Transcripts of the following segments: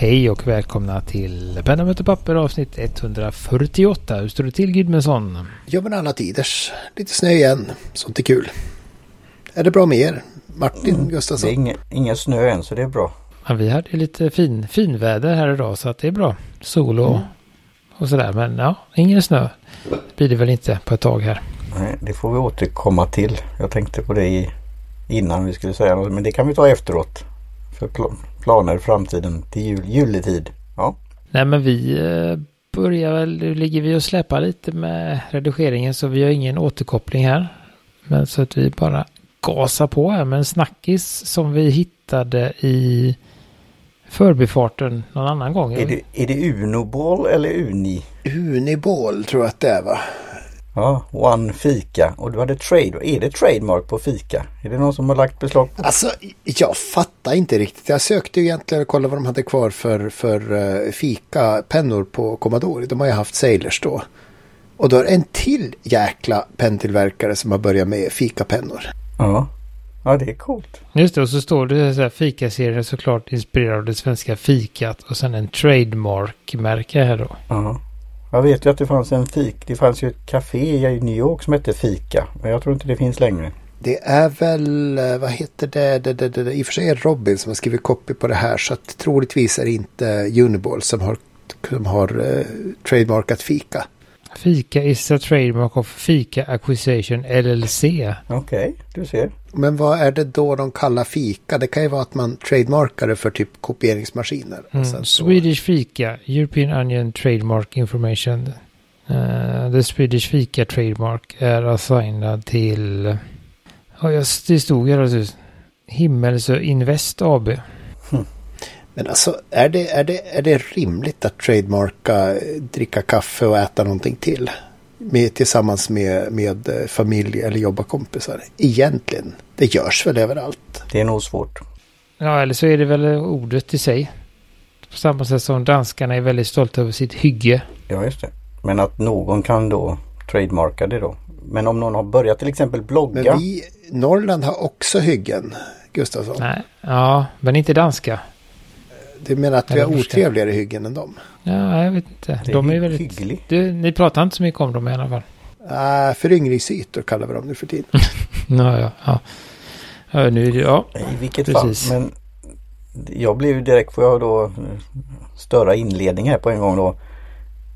Hej och välkomna till Penna möter papper avsnitt 148. Hur står det till Gudmundsson? Ja men alla tiders. Lite snö igen. Sånt är kul. Är det bra med er? Martin Det är Gustafsson? ingen, ingen snö än så det är bra. Ja, vi hade lite fin, finväder här idag så att det är bra. Sol och, och sådär. Men ja, ingen snö. Det blir det väl inte på ett tag här. Nej, det får vi återkomma till. Jag tänkte på det i, innan vi skulle säga något men det kan vi ta efteråt. För pl- planer i framtiden till jul, juletid. Ja, Nej men vi eh, börjar väl, nu ligger vi och släpar lite med redigeringen så vi har ingen återkoppling här. Men så att vi bara gasar på här med en snackis som vi hittade i förbifarten någon annan gång. är det, är det Unoball eller Uni? Uniball tror jag att det är va? Ja, One Fika. Och du hade trade. Är det trademark på Fika? Är det någon som har lagt beslag på? Alltså jag fattar inte riktigt. Jag sökte ju egentligen och kollade vad de hade kvar för, för uh, fika-pennor på Commodore. De har ju haft Sailors då. Och då är det en till jäkla penntillverkare som har börjat med fikapennor. Ja. Ja, det är coolt. Just det, och så står det så här fikaserien såklart inspirerad av det svenska fikat och sen en trademark-märke här då. Ja. Jag vet ju att det fanns en fik. Det fanns ju ett café i New York som hette Fika. Men jag tror inte det finns längre. Det är väl, eh, vad heter det, det, det, det, det, i och för sig är det Robin som har skrivit copy på det här så att troligtvis är det inte Uniball som har, som har uh, trademarkat fika. Fika is a trademark of Fika Acquisition LLC. Okej, du ser. Men vad är det då de kallar fika? Det kan ju vara att man trademarkar det för typ kopieringsmaskiner. Mm. Swedish Fika, European Onion Trademark Information. Uh, the Swedish Fika Trademark är assignad till... Ja, det stod här alltså. Himmelsö Invest AB. Men alltså är det, är, det, är det rimligt att trademarka, eh, dricka kaffe och äta någonting till? Med, tillsammans med, med eh, familj eller jobbarkompisar. Egentligen. Det görs väl överallt. Det är nog svårt. Ja, eller så är det väl ordet i sig. På samma sätt som danskarna är väldigt stolta över sitt hygge. Ja, just det. Men att någon kan då trademarka det då. Men om någon har börjat till exempel blogga. Men vi, Norrland har också hyggen, Gustafsson. Nej, ja, men inte danska. Du menar att vi har otrevligare hyggen än dem? Ja, jag vet inte. Det är De är hy- väldigt... hygglig. Du, ni pratar inte så mycket om dem i alla fall. Uh, föryngringsytor kallar vi dem nu för tiden. Ja, ja, ja. ja nu är ja. I vilket Precis. fall. Men jag blev ju direkt, får jag då störa inledning här på en gång då.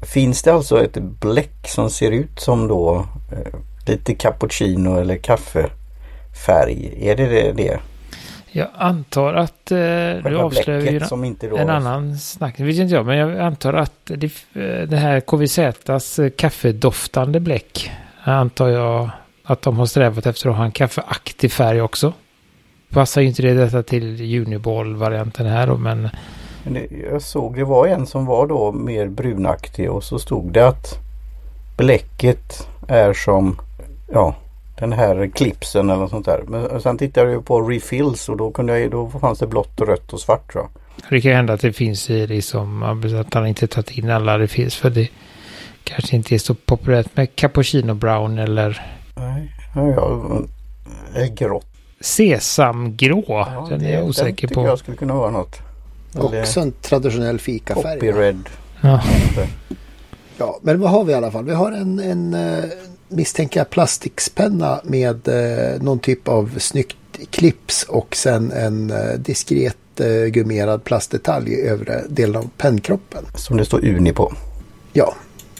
Finns det alltså ett bläck som ser ut som då eh, lite cappuccino eller kaffefärg? Är det det? det? Jag antar att... Eh, du Själva avslöjar ju inte då... en annan snack. Det vet inte jag, men jag antar att det, eh, det här KVZs eh, kaffedoftande bläck. Antar jag att de har strävat efter att ha en kaffeaktig färg också. Passar ju inte det detta till Uniball-varianten här då, men... Men det, jag såg det var en som var då mer brunaktig och så stod det att bläcket är som ja, den här klipsen eller något sånt där. Men sen tittade jag på refills och då, kunde jag, då fanns det blått och rött och svart tror jag. Det kan ju hända att det finns i liksom, att han inte tagit in alla det finns. För det kanske inte är så populärt med cappuccino brown eller Nej, ja, ja, är grått. sesamgrå. Ja, den det- är jag osäker den tycker på. jag skulle kunna vara något. Eller Också en traditionell fikafärg. Poppy red. Ja. Ja, men vad har vi i alla fall? Vi har en, en eh, misstänker jag, plastikpenna med eh, någon typ av snyggt clips och sen en eh, diskret eh, gummerad plastdetalj i övre delen av pennkroppen. Som det står Uni på. Ja,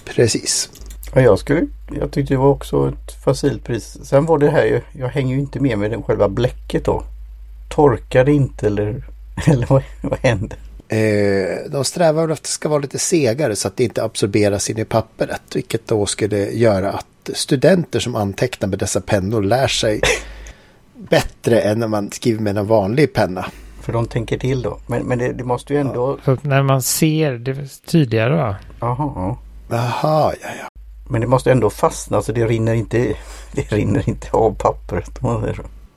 precis. Ja, jag, skulle, jag tyckte det var också ett facilt pris. Sen var det här ju, jag hänger ju inte med med den själva bläcket då. Torkade inte eller, eller vad, vad hände? Eh, de strävar efter att det ska vara lite segare så att det inte absorberas in i pappret. Vilket då skulle göra att studenter som antecknar med dessa pennor lär sig bättre än när man skriver med en vanlig penna. För de tänker till då. Men, men det, det måste ju ändå... Att när man ser det tydligare va? Jaha, ja. Jaha, ja, ja. Men det måste ändå fastna så det rinner inte, det rinner inte av pappret.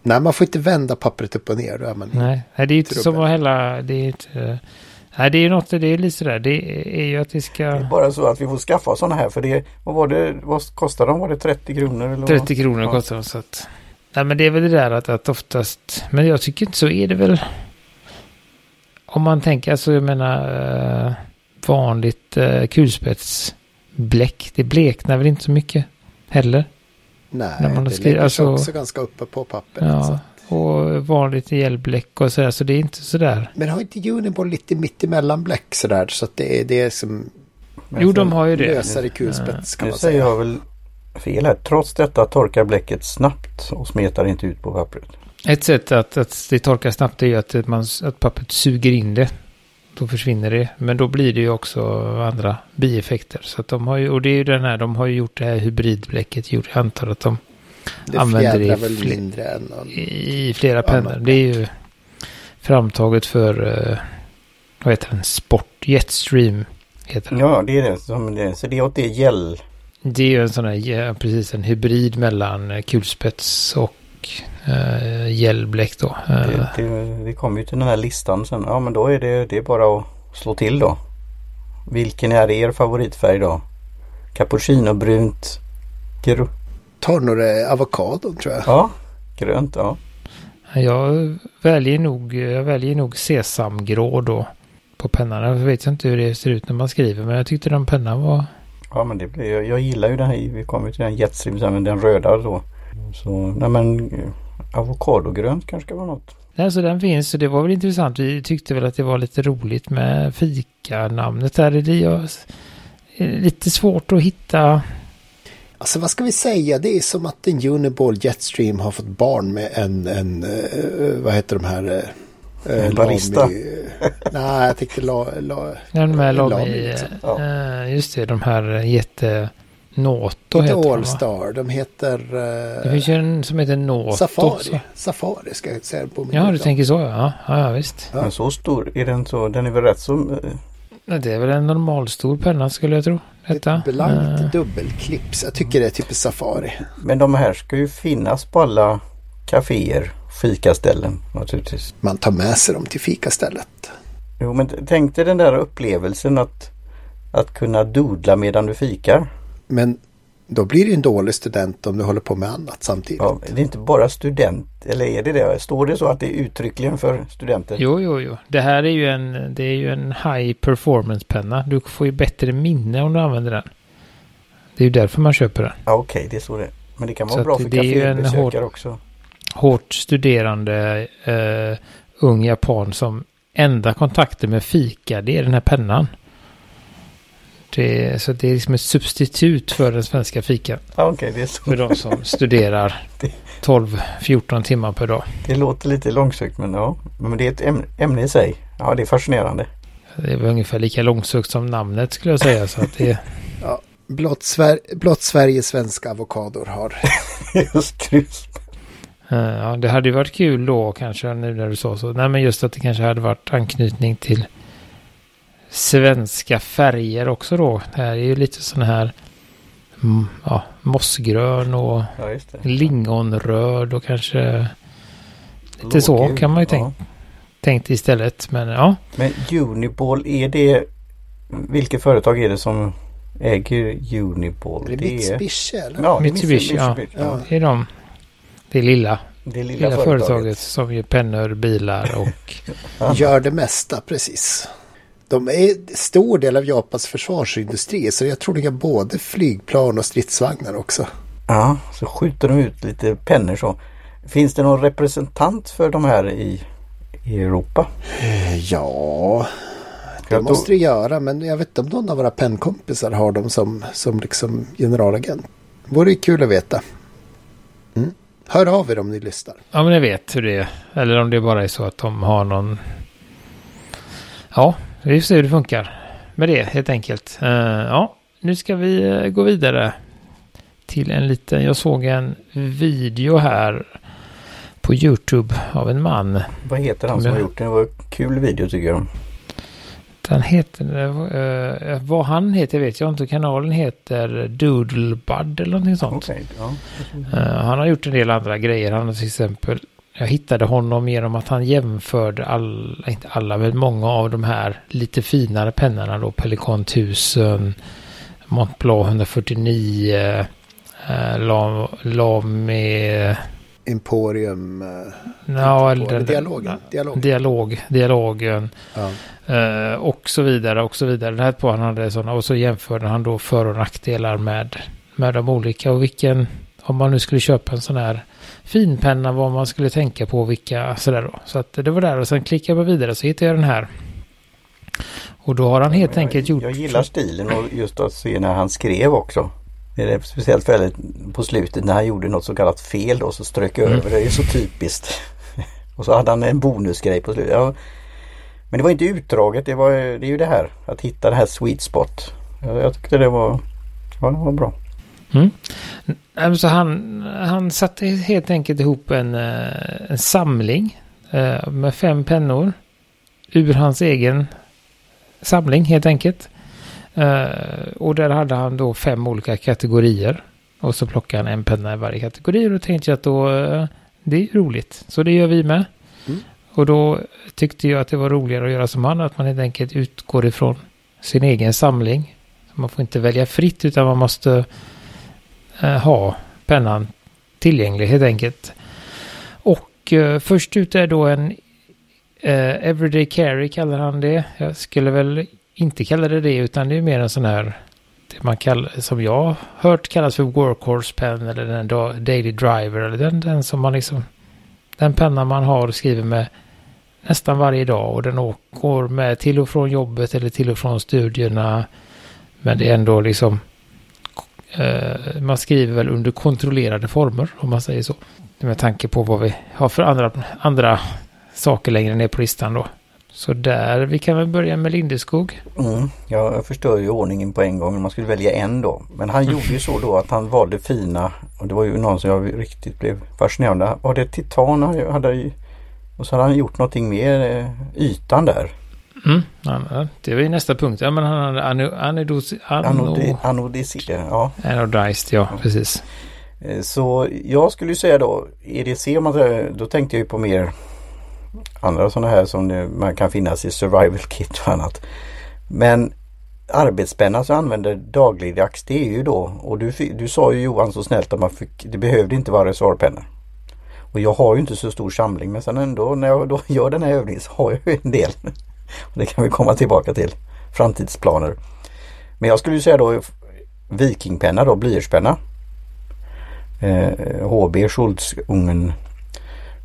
Nej, man får inte vända pappret upp och ner. Då är man... Nej, nej det är inte Trubbel. som att hälla... Det är inte... Nej, det är ju något, det är lite sådär. Det är ju att det Det är ska... bara så att vi får skaffa sådana här för det, vad var det, vad kostar de? Var det 30 kronor? Eller vad? 30 kronor Ja. kostar de så att... Nej men det är väl det där att, att oftast... Men jag tycker inte så är det väl... om man tänker, alltså jag menar eh, vanligt eh, kulspetsbläck, det bleknar väl inte så mycket heller. Nej, När man har det sig alltså- också ganska uppe på pappret. Ja, så. Och vanligt gelbläck och sådär, så det är inte sådär. Men har inte Uniball lite mittemellan bläck sådär så att det är det som Jo, de har ju det. lösare kulspets kan Nu man säger säga. jag väl fel här. Trots detta torkar bläcket snabbt och smetar inte ut på pappret. Ett sätt att, att det torkar snabbt är ju att, man, att pappret suger in det. Då försvinner det. Men då blir det ju också andra bieffekter. Så att de har ju, och det är ju den här, de har ju gjort det här hybridbläcket. Jag antar att de Det använder det i väl fler- mindre än någon. i flera pennor. Det är ju framtaget för, eh, vad heter den, Sport Jetstream. Heter den. Ja, det är det som det. Så det är åt det gäll. Det är ju en sån här, ja, precis en hybrid mellan eh, kulspets och uh, gelbläck då. Eh, Det, det, det kommer ju till den här listan sen. Ja, men då är det, det är bara att slå till då. Vilken är er favoritfärg då? Cappuccino-brunt. Gr- Tar det avokadon tror jag. ja, grönt. Ja. Jag väljer nog, jag väljer nog sesamgrå då på pennan. Jag vet inte hur det ser ut när man skriver men jag tyckte den pennan var... Ja men det blir, jag, jag gillar ju den här, vi kommer till den jetstream sen, men den röda då. Så nej men eh, avokadogrönt kanske ska vara något. Alltså den finns och det var väl intressant. Vi tyckte väl att det var lite roligt med fika-namnet där. Det är lite svårt att hitta. Alltså vad ska vi säga? Det är som att en Uniball Jetstream har fått barn med en, en eh, vad heter de här? eh, En barista. Nej, jag tänkte la, la, Den med Lamy, Lamy. liksom. Ja. eh, Just det, de här jätte... Noto inte heter de? Allstar. De heter Det eh, finns ju en som heter Noto. Safari. också. Safari ska jag säga på min Ja, du tänker så ja. Ja, ja visst. Ja. Men så stor är den så, den är väl rätt så eh, Ja, Det är väl en normalstor penna skulle jag tro. Detta. Ett blankt Eh, dubbelklips. Jag tycker det är typ Safari. Men de här ska ju finnas på alla kaféer, fikaställen naturligtvis. Man tar med sig dem till fikastället. Jo men tänk dig den där upplevelsen att, att kunna doodla medan du fikar. Men då blir det en dålig student om du håller på med annat samtidigt. Ja, det är inte bara student, eller är det det? Står det så att det är uttryckligen för studenter? Jo, jo, jo. Det här är ju en, det är ju en high performance penna. Du får ju bättre minne om du använder den. Det är ju därför man köper den. Ja, Okej, det är så det. Men det kan vara Så bra för kafébesökare också. Hårt studerande eh, ung japan som enda kontakten med fika, det är den här pennan. Det, så det är liksom ett substitut för den svenska fikan. Ja, Okej, det, är så. För de som studerar 12-14 timmar per dag. det låter lite långsökt men ja. Men det är ett ämne, i sig. Ja, det är fascinerande. Det är väl ungefär lika långsökt som namnet skulle jag säga. Så att det, Blott, Sver- blott Sverige svenska avokador har. Just krus. Eh, Ja, det hade ju varit kul då kanske nu när du sa så. Nej, men just att det kanske hade varit anknytning till svenska färger också då. Det här är ju lite sån här mm, ja, mossgrön och Ja, just det. lingonröd och kanske lite så kan man ju Ja. tänka tänkt istället. Men ja, Men Uniball, är det... Vilket företag är det som äger Uniball? Är det Mitsubishi eller? Ja, är Mitsubishi, ja. Ja. det är de. Det lilla, Det lilla, lilla företaget. företaget som gör pennor, bilar och Gör det mesta precis. De är stor del av Japans försvarsindustri så jag tror de har både flygplan och stridsvagnar också. Ja, så skjuter de ut lite pennor så. Finns det någon representant för de här i, i Europa? Eh, Ja, det Jag måste det göra men jag vet inte om någon av våra pennkompisar har dem som, som liksom generalagent. Vore kul att veta. Mm. Hör av er om ni lyssnar. Ja, men jag vet hur det är. Eller om det bara är så att de har någon... Ja, vi får se hur det funkar med det helt enkelt. Eh, ja, nu ska vi eh, gå vidare till en liten... Jag såg en video här på YouTube av en man. Vad heter han som har gjort det? Det var en kul video tycker jag. Den heter... eh, vad han heter vet jag inte. Kanalen heter Doodlebud eller någonting sånt. Okej, ja. Eh, han har gjort en del andra grejer. Han har till exempel, jag hittade honom genom att han jämförde alla, inte alla, men många av de här lite finare pennorna då. Pelikan 1000, Montblanc 149, eh, Lam- Lame Emporium. Ja, eller, dialogen. Dialog, dialog dialogen. Ja. Eh, och så vidare och så vidare. Det här på han hade sådana och så jämförde han då för och nackdelar med, med de olika och vilken, om man nu skulle köpa en sån här finpenna, vad man skulle tänka på, vilka sådär då. Så att det var där och sen klickade jag vidare så hittade jag den här. Och då har han helt jag, enkelt gjort... Jag gillar stilen och just att se när han skrev också. Det är speciellt väldigt på slutet när han gjorde något så kallat fel och så strök mm. över. Det är ju så typiskt. och så hade han en bonusgrej på slutet. Ja, men det var inte utdraget. Det, var, det är ju det här att hitta det här sweet spot. Jag, jag tyckte det var, ja, det var bra. Mm. Så han, han satte helt enkelt ihop en, eh, en samling eh, med fem pennor ur hans egen samling helt enkelt. Uh, och där hade han då fem olika kategorier. Och så plockade han en penna i varje kategori. Och då tänkte jag att då, det är roligt. Så det gör vi med. Mm. Och då tyckte jag att det var roligare att göra som han. Att man helt enkelt utgår ifrån sin egen samling. Man får inte välja fritt utan man måste Eh, ha pennan tillgänglig helt enkelt. Och eh, först ut är då en eh, Everyday Carry kallar han det. Jag skulle väl inte kalla det det utan det är mer en sån här det man kallar, som jag har hört kallas för workhorse pen eller den daily driver eller den, den som man liksom den penna man har och skriver med nästan varje dag och den åker med till och från jobbet eller till och från studierna. Men det är ändå liksom eh, man skriver väl under kontrollerade former om man säger så. Med tanke på vad vi har för andra, andra saker längre ner på listan då. Så där, vi kan väl börja med Lindeskog. Mm, jag förstör ju ordningen på en gång. Man skulle välja en då. Men han gjorde ju så då att han valde fina. Och det var ju någon som jag riktigt blev fascinerad av. Var det titan han hade Och så hade han gjort någonting mer eh, ytan där. Mm, det var ju nästa punkt. Ja men han hade anodicea. ja. Anodized, ja precis. Eh, så jag skulle ju säga då EDC om man säger, då tänkte jag ju på mer andra sådana här som man kan finnas i survival kit och annat. Men arbetspenna som använder dagligdags det är ju då och du, du sa ju Johan så snällt att man fick, det behövde inte vara reservpennor. Och jag har ju inte så stor samling men sen ändå när jag då gör den här övningen så har jag ju en del. Det kan vi komma tillbaka till. Framtidsplaner. Men jag skulle ju säga då Vikingpenna då, blyertspenna. Eh, HB Schultzungen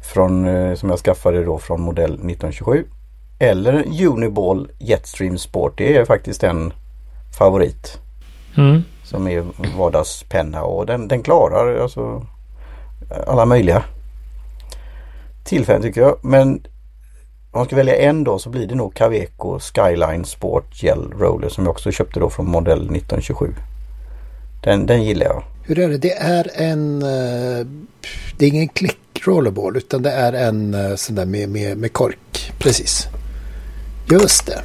från, eh, som jag skaffade då från modell 1927. Eller Uniball Jetstream Sport. Det är faktiskt en favorit. Mm. Som är vardagspenna och den, den klarar alltså alla möjliga tillfällen tycker jag. Men om man ska välja en då så blir det nog Caveco Skyline Sport Gel Roller som jag också köpte då från modell 1927. Den, den gillar jag. Hur är det? Det är en... Eh, det är ingen klick rollerball utan det är en eh, sån där med, med, med kork. Precis. Just det.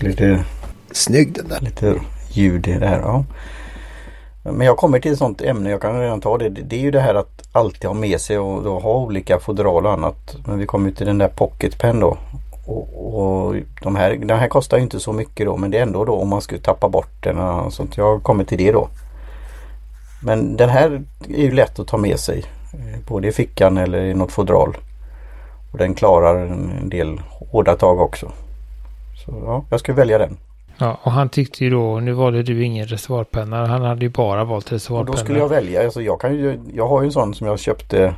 Lite... Snygg den där. Lite ljud i det här. Ja. Men jag kommer till ett sånt ämne, jag kan redan ta det. Det är ju det här att alltid ha med sig och då ha olika fodral och annat. Men vi kommer till den där pocketpen då. Och, och de här, den här kostar inte så mycket då men det är ändå då om man skulle tappa bort den och sånt. Jag kommer till det då. Men den här är ju lätt att ta med sig. Eh, både i fickan eller i något fodral. Och den klarar en del hårda tag också. Så ja, jag skulle välja den. Ja, och han tyckte ju då, nu valde du ingen reservoarpenna. Han hade ju bara valt reservoarpenna. Och då skulle jag välja, alltså jag kan ju, jag har ju en sån som jag köpte.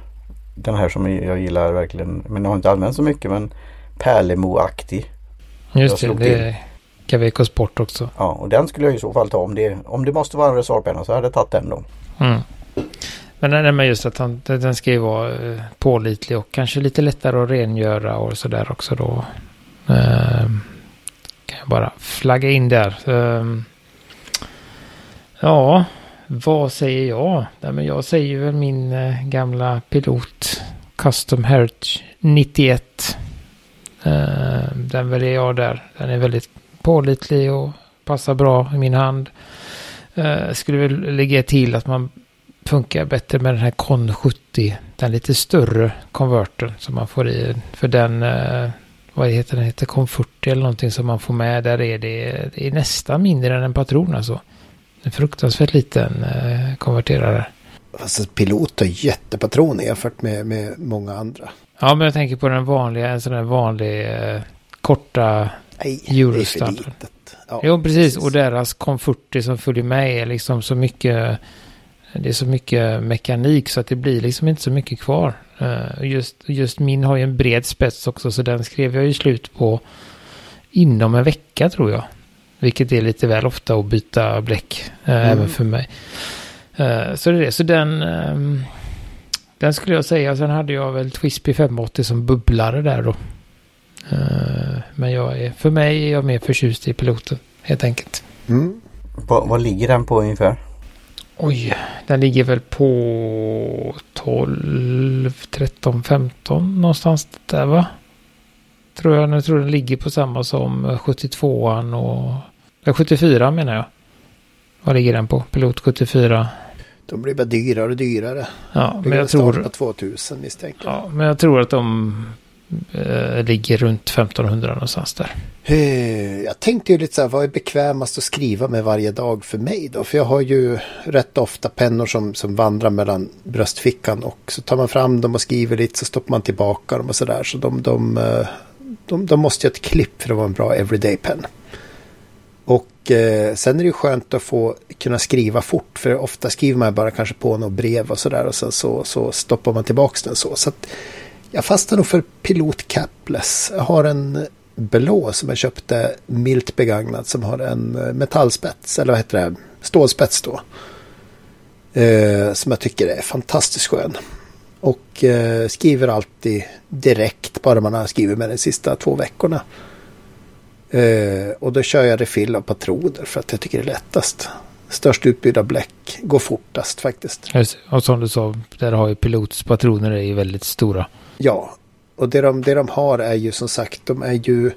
Den här som jag gillar verkligen, men jag har inte använt så mycket men Pärlemo-aktig. Just det, det är Caveco Sport också. Ja, och den skulle jag i så fall ta om det, om det måste vara en reservoarpenna så hade jag tagit den då. Mm. Men, nej, men just att han, den ska ju vara eh, pålitlig och kanske lite lättare att rengöra och sådär också då. Jag bara flagga in där. Uh, ja, vad säger jag? Nej, men jag säger väl min uh, gamla pilot Custom Heritage 91. Uh, ehm, den väljer jag där. Den är väldigt pålitlig och passar bra i min hand. Uh, skulle väl lägga till att man funkar bättre med den här Con 70. Den lite större konvertern som man får i. För den, eh, vad heter den, heter 40 eller någonting som man får med. Där är det, det är nästan mindre än en patron alltså. En fruktansvärt liten eh, konverterare. Alltså pilot har jättepatron jämfört med, med många andra. Ja, men jag tänker på den vanliga, en sån där vanlig eh, korta Nej, det är för litet. Ja, Jo, precis. Och deras komforter som följer med är liksom så mycket... Det är så mycket mekanik så att det blir liksom inte så mycket kvar. Eh, Just, just min har ju en bred spets också så den skrev jag ju slut på inom en vecka tror jag. Vilket är lite väl ofta att byta bläck eh, Mm. även för mig. Eh, Så det är det. Så den... ehm, Den skulle jag säga. Sen hade jag väl Twispy 580 som bubblare där då. Men jag är, för mig är jag mer förtjust i piloten. Helt enkelt. Mm. Vad, vad ligger den på ungefär? Oj, den ligger väl på 12, 13, 15 någonstans där va? Tror jag, jag tror den ligger på samma som 72an och... Ja, 74 menar jag. Vad ligger den på? Pilot 74. De blir bara dyrare och dyrare. Ja, men jag tror... på 2000 misstänker jag. Ja, men jag tror att de eh, ligger runt 1500 någonstans där. Eh, jag tänkte ju lite så här, vad är bekvämast att skriva med varje dag för mig då? För jag har ju rätt ofta pennor som, som vandrar mellan bröstfickan och så tar man fram dem och skriver lite så stoppar man tillbaka dem och sådär. Så de, de, eh, de, de måste ju ha ett klipp för att vara en bra everyday pen. Och eh, sen är det ju skönt att få kunna skriva fort för ofta skriver man bara kanske på något brev och sådär och sen så, så stoppar man tillbaka den så. så att jag fastnar nog för Pilot Capless. Jag har en blå som jag köpte milt begagnad som har en eh, metallspets eller vad heter det? Stålspets då. Eh, som jag tycker är fantastiskt skön. Och eh, skriver alltid direkt bara man har skrivit med de sista två veckorna. Eh, och då kör jag refill av patroner för att jag tycker det är lättast. Störst utbud av bläck går fortast faktiskt. Och som du sa, där har ju pilotspatroner är ju väldigt stora. Ja, och det de, det de har är ju som sagt, de är ju...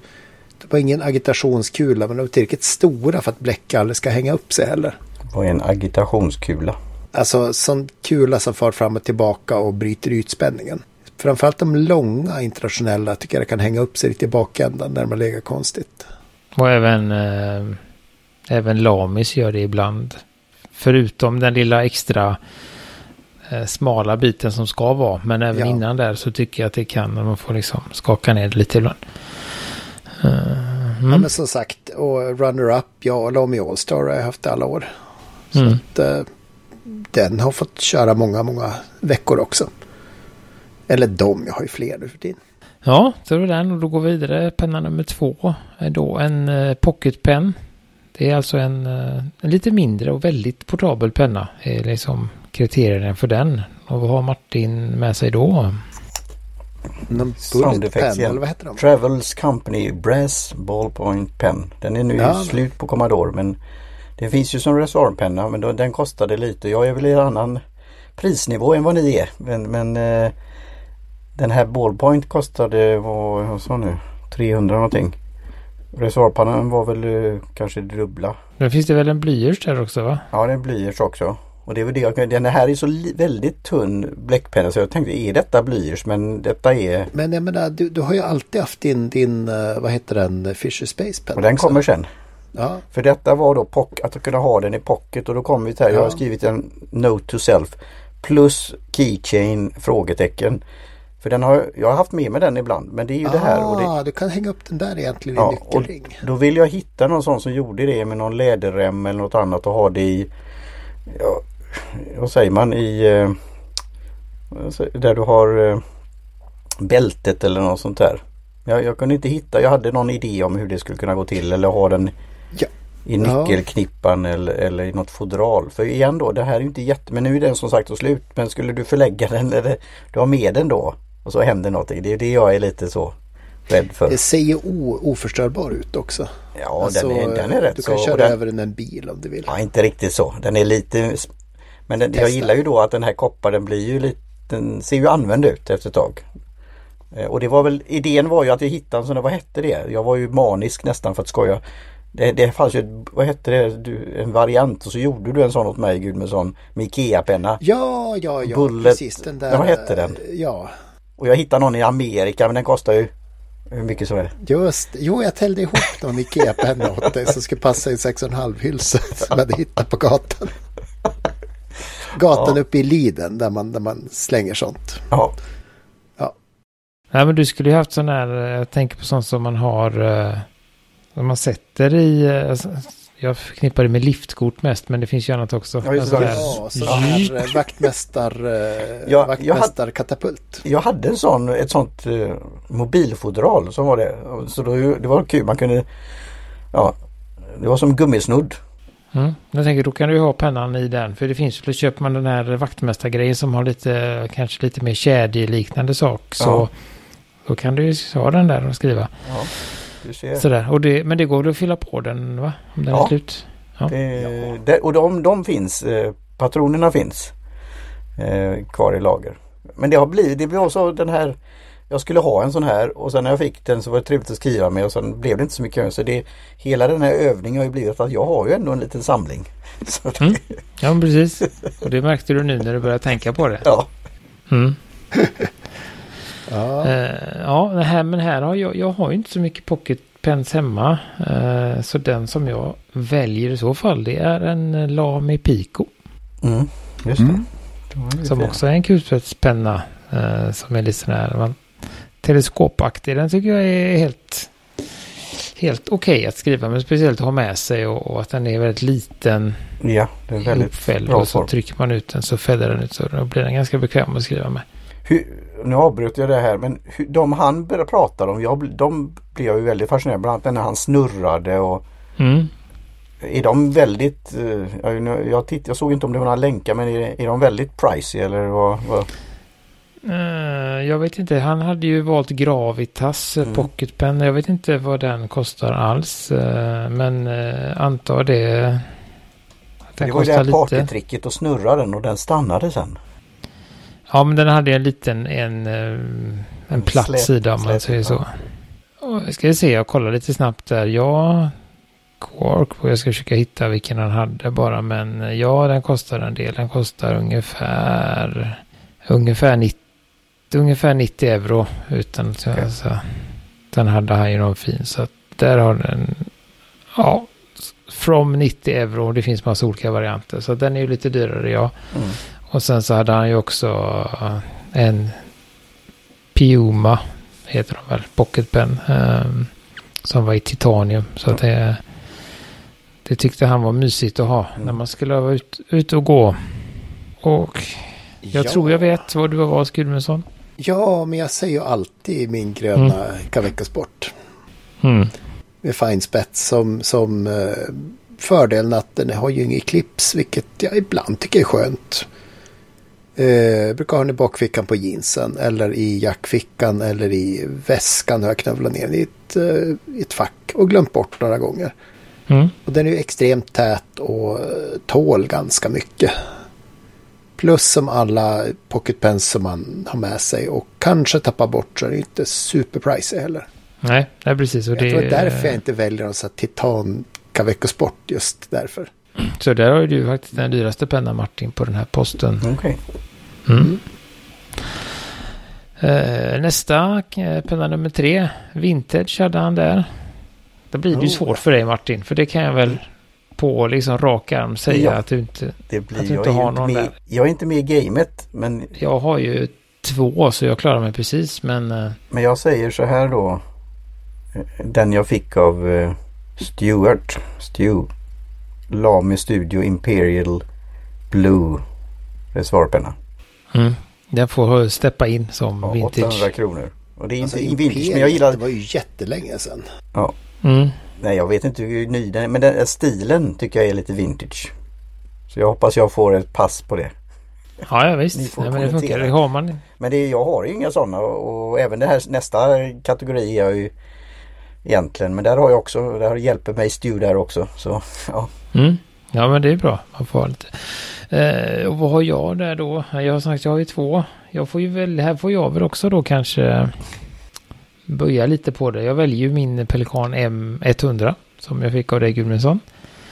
De har ingen agitationskula men de är tillräckligt stora för att bläck aldrig ska hänga upp sig heller. Vad är en agitationskula? Alltså sån kula som far fram och tillbaka och bryter ytspänningen. Framförallt de långa internationella tycker jag kan hänga upp sig lite i bakändan när man lägger konstigt. Och även, eh, även Lamis gör det ibland. Förutom den lilla extra smala biten som ska vara. Men även Ja. innan där så tycker jag att det kan. när Man får liksom skaka ner det lite ibland. Eh, Ja, mm. men som sagt, och runner-up, ja, och Lamy All-Star har jag haft alla år. Så Mm. att, eh, den har fått köra många, många veckor också. Eller de, jag har ju fler nu för tiden. Ja, så är det den och då går vi vidare. Penna nummer två är då en eh, pocketpen. Det är alltså en, eh, en lite mindre och väldigt portabel penna. Det är liksom kriterierna för den. Och vad har Martin med sig då? Någon Sound effects pen, eller vad heter de? Travels Company Brass Ballpoint Pen. Den är nu Ja, slut på Commodore men det finns ju som reservpenna men då, den kostade lite. Jag är väl i en annan prisnivå än vad ni är. Men, men eh, den här Ballpoint kostade, vad, vad sa nu, 300 någonting. Reservpannan var väl eh, kanske det dubbla. Nu finns det väl en blyerts där också va? Ja det är blyerts också. Och det är väl det jag kan- Den här är så väldigt tunn bläckpenna så jag tänkte är detta blyerts men detta är Men jag menar, du, du har ju alltid haft din, din eh, vad heter den, Fisher Space Pen. och den också. kommer sen. Ja, För detta var då pock, att kunna ha den i pocket och då kommer vi till här. Jag har Ja. skrivit en Note to Self plus Keychain frågetecken. För den har, jag har haft med mig den ibland men det är ju det här. Och det, ah, du kan hänga upp den där egentligen i ja, och nyckelring. då vill jag hitta någon sån som gjorde det med någon läderrem eller något annat och ha det i ja, vad säger man i eh, där du har eh, bältet eller något sånt där. Jag, jag kunde inte hitta, jag hade någon idé om hur det skulle kunna gå till eller ha den Ja. i nyckelknippan eller, eller i något fodral. För igen då, det här är inte jätte... Men nu är den som sagt så slut. Men skulle du förlägga den eller du har med den då och så händer någonting. Det är det jag är lite så rädd för. Det ser ju oförstörbar ut också. Ja, Alltså, den, är, den är rätt Du kan så. köra den, över den med en bil om du vill. Ja, inte riktigt så. Den är lite... Men den, jag gillar ju då att den här kopparn blir ju lite... Den ser ju använd ut efter ett tag. Eh, Och det var väl... Idén var ju att jag hittade en sån där, vad hette det? Jag var ju manisk nästan för att skoja. Det, det fanns ju, vad hette det? Du, en variant och så gjorde du en sån åt mig Gud med sån med Ikea-penna. Ja, ja, ja, Bullet- precis. Den där. Ja, vad hette den? Ja, Och jag hittade någon i Amerika men den kostar ju... Hur mycket så är det? just Jo, jag tällde ihop någon Ikea-penna åt dig som skulle passa i en 6,5 hylsa som jag hade hittat på gatan. Gatan Ja. uppe i Liden där man, där man slänger sånt. Ja, Nej men du skulle ju haft sån här, eh, jag tänker på sånt som man har, eh, som man sätter i, eh, alltså, jag förknippar det med liftkort mest men det finns ju annat också. Ja, just det. Sån här- Ja, sån här vaktmästar, vaktmästarkatapult. jag hade en sån, ett sånt mobilfodral som var det. Så då, det var kul, man kunde, ja, det var som gummisnodd. Mm. Jag tänker då kan du ju ha pennan i den. För det finns ju, då köper man den här vaktmästargrejen som har lite, kanske lite mer kedjeliknande sak. Så Ja. då kan du ju ha den där och skriva. Ja, du ser. Sådär. Och det, men det går att fylla på den va? Om den Ja. är slut. Ja. Det, det, och de, de finns, eh, patronerna finns eh, kvar i lager. Men det har blivit, det blev också den här jag skulle ha en sån här och sen när jag fick den så var det trevligt att skriva med och sen blev det inte så mycket. Så det, hela den här övningen har ju blivit att jag har ju ändå en liten samling. Mm. Ja, precis. Och det märkte du nu när du började tänka på det. ja. Mm. Ja. Eh, ja, det här, men här har jag, jag har ju inte så mycket pocket pens hemma. Eh, så den som jag väljer i så fall det är en eh, Lamy Pico. Mm, just det. Mm. Som också är en kulspetspenna. Eh, som är lite sån här man, teleskopaktig. Den tycker jag är helt, helt okej att skriva. Men speciellt att ha med sig och, och att den är väldigt liten. Ja, det är väldigt Ihopfälld bra och så form. trycker man ut den så fäller den ut. Så då blir den ganska bekväm att skriva med. Hur, nu avbröt jag det här men hur, de han började prata om, jag, de blev jag ju väldigt fascinerad. Bland annat när han snurrade och Mm. är de väldigt, eh, jag, titt, jag såg inte om det var några länkar men är, är de väldigt pricey eller vad? vad? Eh, jag vet inte, han hade ju valt Gravitas Mm. mm. pocketpen. Jag vet inte vad den kostar alls. eh, men antar det. Att den det var ju det här partytricket och snurra den och den stannade sen. Ja, men den hade en liten, en, eh, en platt Släp- sida om man säger så. Och ska vi se, jag kollar lite snabbt där. Ja, Quark, jag ska försöka hitta vilken han hade bara. Men eh, ja, den kostar en del. Den kostar ungefär, ungefär 90, ungefär 90 euro. Utan att jag, Okej. så, den hade han ju någon fin. Så att där har den, ja, from 90 euro. Det finns massa olika varianter. Så den är ju lite dyrare, ja. Mm. Och sen så hade han ju också eh, en Piuma, heter de väl, pocketpen. ehm, som var i titanium. Så att det, det tyckte han var mysigt att ha Mm. när man skulle vara ut, ut och gå. Och jag ja. tror jag vet vad du har valt Gudmundsson. Ja, men jag säger ju alltid min gröna Caveco Sport. Mm. Med fine spets som, som eh, fördelen att den har ju inget clips, vilket jag ibland tycker är skönt. Eh, brukar ha den i bakfickan på jeansen eller i jackfickan eller i väskan har jag knövlat ner i ett, eh, i ett fack och glömt bort några gånger. Mm. Och den är ju extremt tät och eh, tål ganska mycket. Plus som alla pocketpens som man har med sig och kanske tappar bort så är det inte superpricey heller. Nej, nej, precis. Och Jag det, tror är därför jag inte väljer en sån här titan Caveco Sport just därför. Så där har ju du faktiskt den dyraste pennan Martin på den här posten. Okej. Mm. Eh, nästa eh, penna nummer tre. Vintage hade han där. Då blir det ju Oh. svårt för dig Martin. För det kan jag väl på liksom rak arm säga Ja. att du inte... Det blir, Att du jag, inte är har inte någon med, där. jag är inte med i gamet men, Jag har ju två så jag klarar mig precis. Men eh, men jag säger så här då. Den jag fick av eh, Stuart. Stu. Lamy Studio Imperial Blue reservoarpenna. mm, den får steppa in som Ja, vintage. 800 kronor. Och det är Alltså, inte vintage men jag gillar Det var ju jättelänge sedan. Mm. Nej jag vet inte hur ny den är men den stilen tycker jag är lite vintage. Så jag hoppas jag får ett pass på det. Ja, ja Ni visst. får Nej, men det funkar. Det har man. Men det, jag har ju inga sådana och, och även det här nästa kategori är jag ju egentligen. Men där har jag också, där hjälper mig Stu där också. Så ja. Mm. Ja, men det är bra. Man får lite. Eh, och vad har jag där då? Jag har sagt jag har ju två. Jag får ju väl, här får jag väl också då kanske böja lite på det. Jag väljer ju min Pelikan M100 som jag fick av dig Gudmundsson.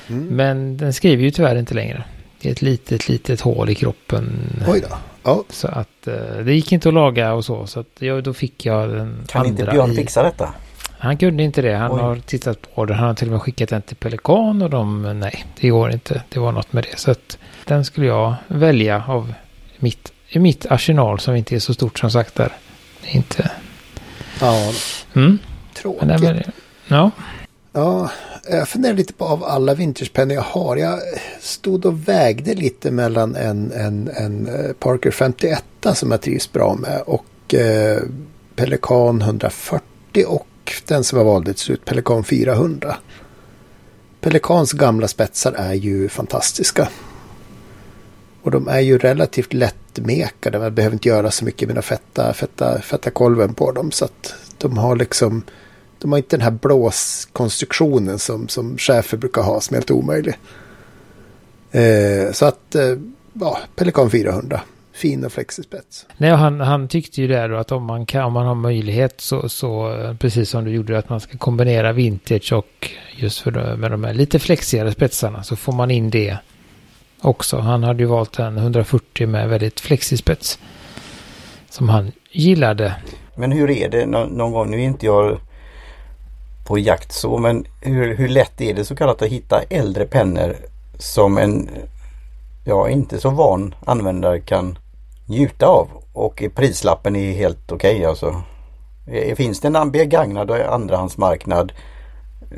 Mm. Men den skriver ju tyvärr inte längre. Det är ett litet, litet hål i kroppen. Oj då. Ja, Så att eh, det gick inte att laga och så. Så att jag, då fick jag den Kan andra inte Björn i... fixa detta? Han kunde inte det. Han Oj. har tittat på det. Han har till och med skickat den till Pelikan och de, nej, det går inte. Det var något med det. Så att den skulle jag välja av mitt, i mitt arsenal som inte är så stort som sagt där. Inte... Ja, Mm. tråkigt. Men det ja. Ja, jag funderar lite på av alla vintagepennor jag har. Jag stod och vägde lite mellan en, en, en eh, Parker 51 som jag trivs bra med och eh, Pelikan 140 och den som jag valde till slut, Pelikan 400. Pelikans gamla spetsar är ju fantastiska. Och de är ju relativt lättmekade. Man behöver inte göra så mycket med den fetta, fetta, fetta kolven på dem. Så att de har liksom de har inte den här blåskonstruktionen som, som chefer brukar ha som är helt omöjlig. Eh, så att, eh, ja, Pelikan 400. Fin och flexig spets. Nej, han, han tyckte ju det då att om man, kan, om man har möjlighet så, så eh, precis som du gjorde att man ska kombinera vintage och just för med de här lite flexigare spetsarna så får man in det också. Han hade ju valt en 140 med väldigt flexig spets som han gillade. Men hur är det nå- någon gång, nu är inte jag på jakt så, men hur, hur lätt är det så kallat att hitta äldre pennor som en, ja inte så van användare kan njuta av och prislappen är helt okej alltså. Finns det en begagnad andrahandsmarknad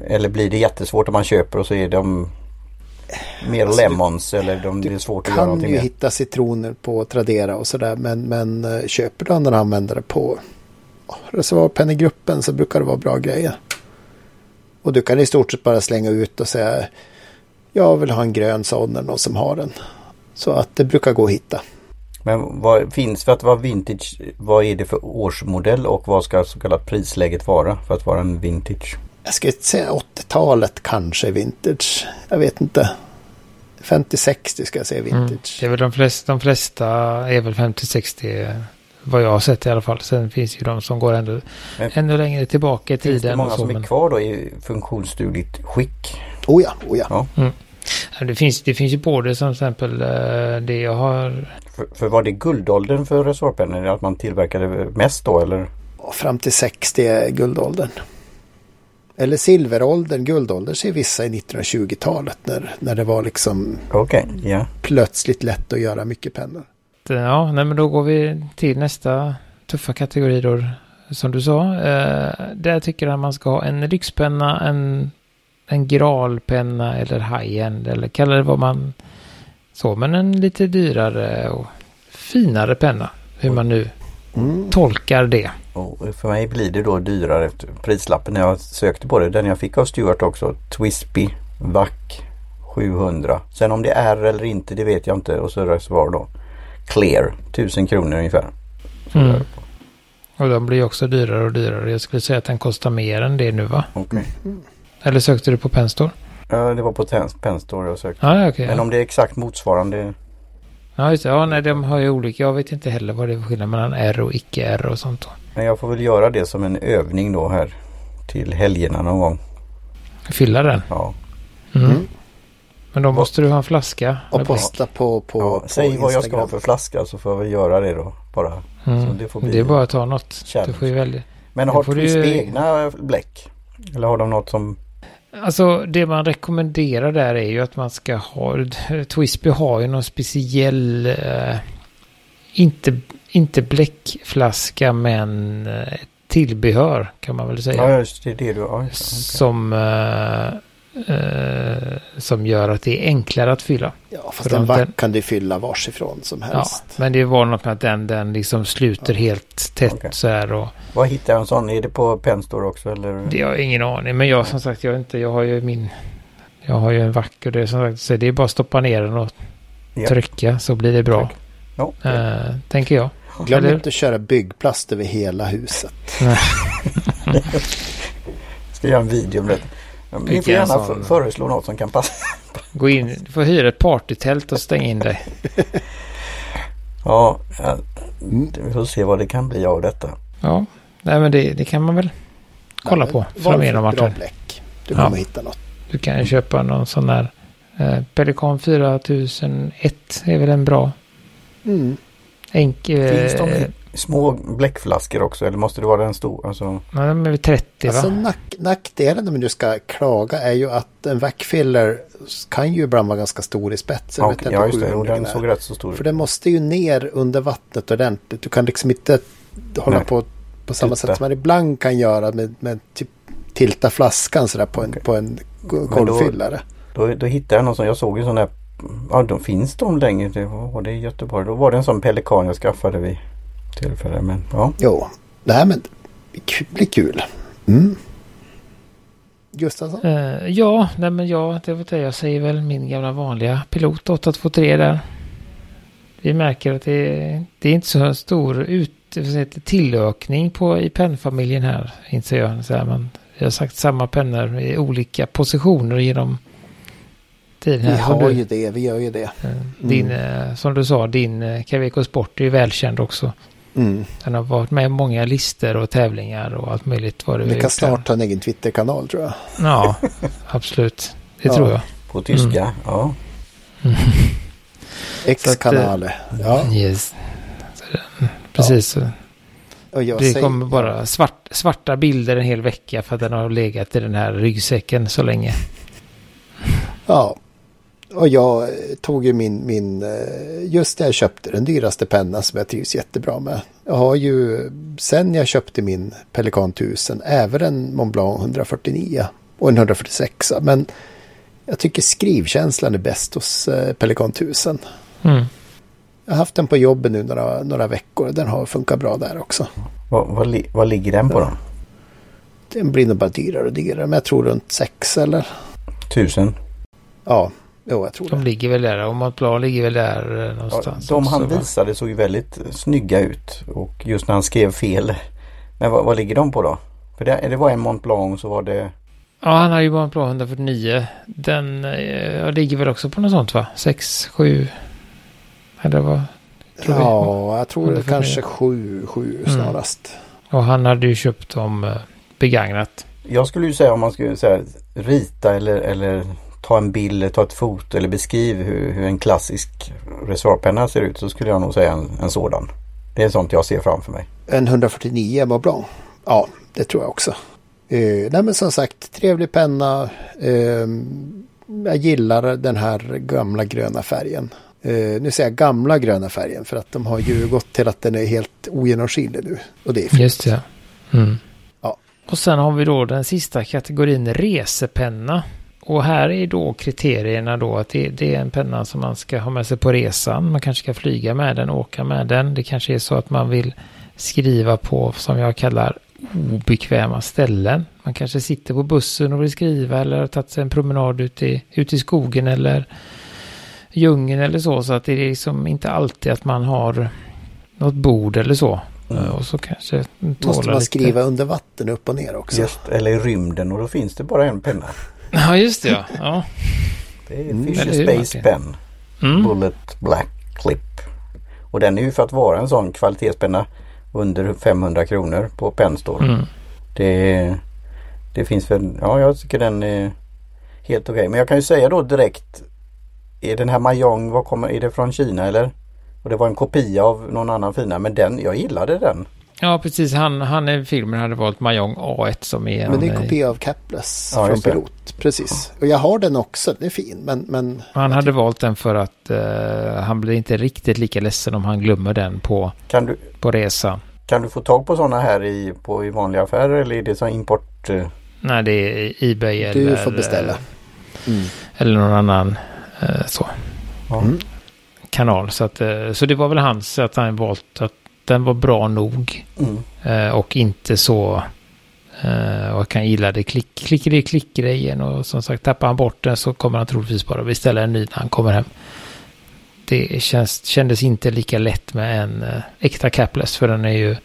eller blir det jättesvårt om man köper och så är de mer Alltså, du- lemons eller de, det är svårt att göra Kan någonting ju med. hitta citroner på Tradera och sådär. Men, men eh, köper du andra användare på ja, reservoarpennegruppen så brukar det vara bra grejer. Och du kan i stort sett bara slänga ut och säga jag vill ha en grön sån eller någon som har den. Så att det brukar gå att hitta. Men vad finns för att vara vintage? Vad är det för årsmodell och vad ska så kallat prisläget vara för att vara en vintage? Jag skulle säga 80-talet kanske vintage. Jag vet inte. 50-60 ska jag säga Mm. vintage. Det är väl de flesta, de flesta är väl 50-60 vad jag har sett i alla fall. Sen finns ju de som går ännu, Men- ännu längre tillbaka i Finns det tiden. många och så, som är kvar då i funktionsdugligt skick? Oh ja, oh ja. Ja. Ja, Det finns, det finns ju både som exempel eh, det jag har. För, för var det guldåldern för resorpennor? Att man tillverkade mest då eller? Fram till 60 är guldåldern. Eller silveråldern, guldåldern ser vissa i 1920-talet när, när det var liksom Okej, ja. plötsligt lätt att göra mycket pennor. Ja, nej, men då går vi till nästa tuffa kategori då. Som du sa. Eh, där tycker jag man ska ha en lyxpenna, en, en gralpenna eller high-end. Eller kalla det vad man så. Men en lite dyrare och finare penna. Hur man nu Mm. tolkar det. Och för mig blir det då dyrare prislappen när jag sökte på det. Den jag fick av Stuart också. Twispy VAC 700. Sen om det är eller inte det vet jag inte. Och så reservoar då. Clear 1000 kronor ungefär. Mm. Och de blir också dyrare och dyrare. Jag skulle säga att den kostar mer än det nu va? Okej. Eller sökte du på Penstore? Ja, det var på Pen- Penstore jag sökte. Ja, okej. Men ja. om det är exakt motsvarande. Ja, just det. Ja, nej, de har ju olika. Jag vet inte heller vad det är för skillnad mellan R och icke-R och sånt. Men jag får väl göra det som en övning då här. Till helgerna någon gång. Fylla den. Ja. Mm. Mm. Men då måste du ha en flaska. Och posta på, på, ja på säg vad jag ska ha Instagram. för flaska så får jag väl göra det då. Bara. Mm. Så det får bli Det är bara att ta något. challenge. Du får ju välja. Men har du Twist ju- egna bläck? Eller har de något som... Alltså det man rekommenderar där är ju att man ska ha. Twisby har ju någon speciell. Eh, inte, inte bläckflaska men eh, tillbehör kan man väl säga. Ja, just det. är det du... Just det. Okej. Som. Eh, eh, som gör att det är enklare att fylla. Ja, fast För en vack den- kan du fylla varsifrån som Ja, helst. men det var något med att den, den liksom sluter helt tätt Okej. så här och Vad hittar jag en sån? Är det på Penstore också eller? det har jag ingen aning. Men jag som sagt, jag har inte, jag har ju min, jag har ju en vacker det är som sagt, så det är bara att stoppa ner den och Ja. trycka så blir det bra. Ja, okej. Eh, tänker jag. Glöm Eller- inte att köra byggplast över hela huset. Ska göra en video om det. Ja, men Ni får gärna sån- föreslå något som kan passa. Gå in, du får hyra ett partytält och stänga in dig. Ja, ja, vi får se vad det kan bli av detta. Ja, nej men det, det kan man väl kolla på Valfritt framöver Martin. Du Ja. kommer hitta något. Du kan ju köpa någon sån där eh, Pelikan 4001 är väl en bra Mm. enkel. Finns de i små bläckflaskor också eller måste det vara den stora? Alltså... Nej, de är väl 30 va? Alltså nack, nackdelen om nu ska klaga är ju att en vackfiller kan ju ibland vara ganska stor i spetsen. Okay, ja, just det. Och den såg rätt så stor ut. För den måste ju ner under vattnet ordentligt. Du kan liksom inte hålla Nej. på på samma Titta. sätt som man ibland kan göra med, med typ tilta flaskan sådär på en, okay. på en golvfyllare. Då, då, då hittade jag någon sån, jag såg ju sån där, ja de finns de längre, det var det i Göteborg. Då var det en sån pelikan jag skaffade vid tillfälle. Men ja. Jo, det här med blir kul. Mm. Gustafsson? Uh, ja, nej men ja, det var det jag säger väl min gamla vanliga pilot 823 där. Vi märker att det, det är inte så stor ut, tillökning på i pennfamiljen här, inser jag. Så här, man, vi har sagt samma pennor i olika positioner genom tiden. Vi har du, ju det, vi gör ju det. Eh, din, mm. Som du sa, din Caveco eh, Sport är ju välkänd också. Mm. Den har varit med i många listor och tävlingar och allt möjligt. Vad vi kan snart ha en egen Twitter-kanal tror jag. Ja, absolut. Det ja, tror jag. På tyska, mm. ja. X-kanaler. Ja. Yes. Precis. Ja. det kommer bara svart, svarta bilder en hel vecka för att den har legat i den här ryggsäcken så länge. Ja, och jag tog ju min, min, eh, just när jag köpte den dyraste pennan som jag trivs jättebra med. Jag har ju sen jag köpte min Pelikan 1000 även en Mont Blanc 149 och en 146. Men jag tycker skrivkänslan är bäst hos eh, Pelikan 1000. Mm. Jag har haft den på jobbet nu några, några veckor. Den har funkat bra där också. Vad, vad, vad ligger den på då? Den blir nog bara dyrare och dyrare. Men jag tror runt 6 eller? Tusen? Ja, jo jag tror De det. ligger väl där. Och Montblanc ligger väl där eh, någonstans. Ja, de han också, visade såg ju väldigt snygga ut. Och just när han skrev fel. Men vad, vad ligger de på då? För det, det var en Mont Blanc så var det... Ja, han har ju Mont Blanc 149. Den eh, ligger väl också på något sånt va? 6, 7... Eller vad? Tror ja, vi? jag tror det kanske 7, 7 mm. snarast. Och han hade ju köpt dem eh, begagnat. Jag skulle ju säga om man skulle säga rita eller, eller ta en bild, ta ett foto eller beskriv hur, hur en klassisk reservoarpenna ser ut så skulle jag nog säga en, en sådan. Det är sånt jag ser framför mig. En 149 var bra. Ja, det tror jag också. Uh, nej men som sagt, trevlig penna. Uh, jag gillar den här gamla gröna färgen. Uh, nu säger jag gamla gröna färgen för att de har ju gått till att den är helt ogenomskinlig nu. Och det är fint. Just det. Mm. Ja. Och sen har vi då den sista kategorin resepenna. Och här är då kriterierna då att det, det, är en penna som man ska ha med sig på resan. Man kanske ska flyga med den, åka med den. Det kanske är så att man vill skriva på, som jag kallar, obekväma ställen. Man kanske sitter på bussen och vill skriva eller har tagit sig en promenad ut i, ut i skogen eller djungeln eller så. Så att det är liksom inte alltid att man har något bord eller så. Mm. Och så kanske Måste man skriva under vatten upp och ner också? Just, eller i rymden och då finns det bara en penna. Ja, just det ja. ja. Det är mm. Fisher Space Pen. Mm. Bullet Black Clip. Och den är ju för att vara en sån kvalitetspenna under 500 kronor på Penstore. Mm. Det, det finns väl, ja jag tycker den är helt okej. Okay. Men jag kan ju säga då direkt. Är den här Mayong, vad kommer, är det från Kina eller? Och det var en kopia av någon annan fina men den, jag gillade den. Ja, precis. Han, han i filmen hade valt Mahjong A1 som är Men det är en kopia av Capless ja, från Pilot. Precis. Och jag har den också. Den är fin. Men, men... Han hade valt den för att uh, han blir inte riktigt lika ledsen om han glömmer den på, kan du, på resan. Kan du få tag på sådana här i, på, i vanliga affärer eller är det som import? Uh... Nej, det är Ebay eller... Du får beställa. Mm. Eller någon annan uh, så. Mm. Kanal. Så, att, så det var väl hans att han valt att den var bra nog. Mm. Eh, och inte så... Eh, och kan gilla det klick, klickeri klick-grejen. Och som sagt, tappar han bort den så kommer han troligtvis bara beställa en ny när han kommer hem. Det känns, kändes inte lika lätt med en eh, äkta capless. För den är ju...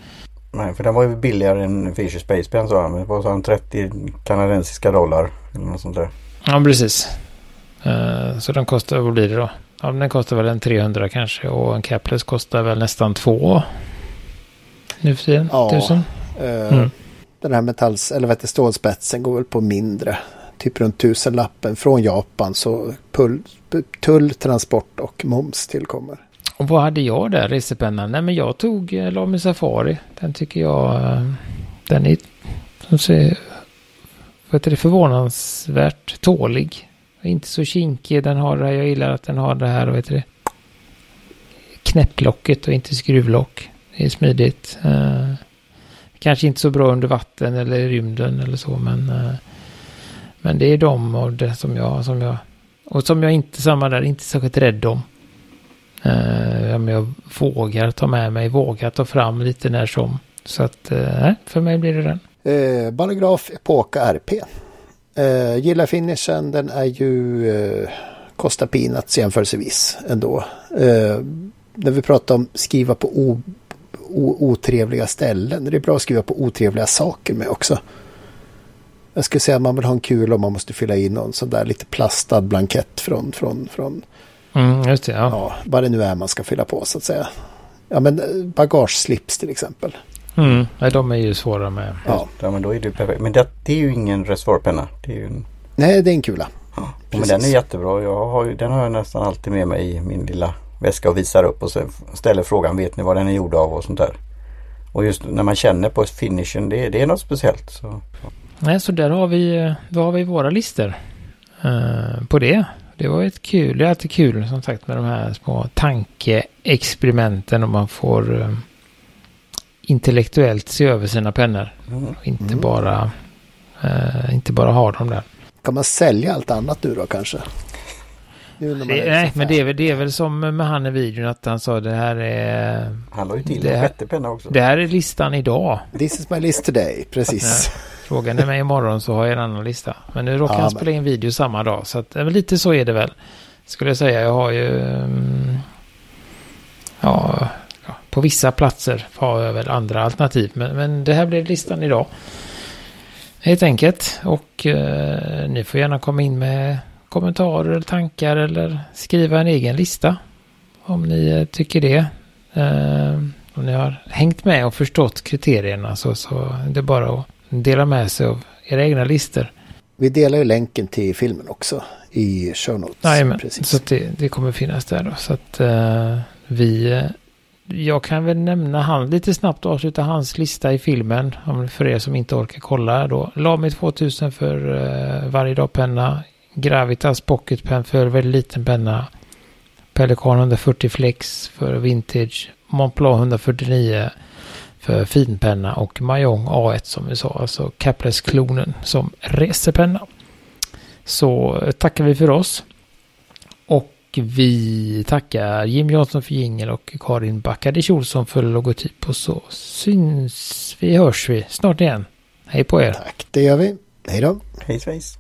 Nej, för den var ju billigare än Fisher Space Pen sa han. Det var så 30 kanadensiska dollar. Eller något sånt där. Ja, precis. Så den kostar, vad blir det då? Ja, den kostar väl en 300 kanske och en capless kostar väl nästan två nu för tiden. Ja, tusen. Uh, mm. Den här metalls, eller vet du, stålspetsen går väl på mindre. Typ runt tusenlappen från Japan så pull, tull, transport och moms tillkommer. Och vad hade jag där, resepennan? Nej men jag tog eh, Lamy Safari. Den tycker jag, eh, den är, som säger, vad heter det, förvånansvärt tålig. Inte så kinkig, den har det här, jag gillar att den har det här, vad heter det, knäpplocket och inte skruvlock. Det är smidigt. Eh, kanske inte så bra under vatten eller i rymden eller så, men, eh, men det är de och det som jag, som jag, och som jag inte, samma där, inte särskilt rädd om. Eh, jag vågar ta med mig, vågar ta fram lite när som. Så att, eh, för mig blir det den. Eh, Ballograf Epoca RP. Eh, gillar finishen, den är ju eh, kostar peanuts jämförelsevis ändå. Eh, när vi pratar om skriva på otrevliga ställen, det är bra att skriva på otrevliga saker med också. Jag skulle säga att man vill ha en kul om man måste fylla in någon sån där lite plastad blankett från, från, från Mm, just det, ja. ja, vad det nu är man ska fylla på så att säga. Ja, men eh, bagageslips till exempel. Mm, nej, de är ju svåra med. Ja, ja men då är det perfekt. Men det, det är ju ingen reservoarpenna. Det är ju en... Nej, det är en kula. Ja, men den är jättebra. Jag har, ju- den har jag nästan alltid med mig i min lilla väska och visar upp och sen ställer frågan vet ni vad den är gjord av och sånt där. Och just när man känner på finishen det, det är något speciellt. Så, Nej, så där har vi, då har vi våra listor eh, på det. Det var ett kul, det är alltid kul som sagt med de här små tankeexperimenten och man får eh, intellektuellt se över sina pennor. mm. Och inte bara, eh, inte bara ha dem där. Kan man sälja allt annat nu då kanske? Nu när man Det, är nej, men det är, väl, det är väl som med han i videon att han sa det här är, Han la ju till Det en här- sjätte penna också. det här är listan idag. This is my list today, precis. Frågar ni mig imorgon så har jag en annan lista. Men nu råkar Ja, han spela in video samma dag. Så att, men lite så är det väl. Skulle jag säga. Jag har ju... mm, ja, ja, på vissa platser har jag väl andra alternativ. Men, men det här blev listan idag. Helt enkelt. Och eh, ni får gärna komma in med kommentarer eller tankar eller skriva en egen lista. Om ni eh, tycker det. Eh, om ni har hängt med och förstått kriterierna så, så det är bara att dela med sig av era egna listor. Vi delar ju länken till filmen också i show notes. Jajamän, precis. så det, det kommer finnas där då. Så att eh, vi... jag kan väl nämna han lite snabbt och avsluta hans lista i filmen. För er som inte orkar kolla då. Lamy 2000 för eh, varje dag penna. Gravitas Pocket Pen för väldigt liten penna. Pelikan 140 Flex för vintage. Montblanc 149 för finpenna och Mahjong A1 som vi sa, alltså Capless-klonen som resepenna. Så eh, tackar vi för oss. Och vi tackar Jim Jansson för jingel och Karin Backadic Olsson för logotyp. Och så syns vi, hörs vi snart igen. Hej på er! Tack, det gör vi. Hej då. Hej svejs.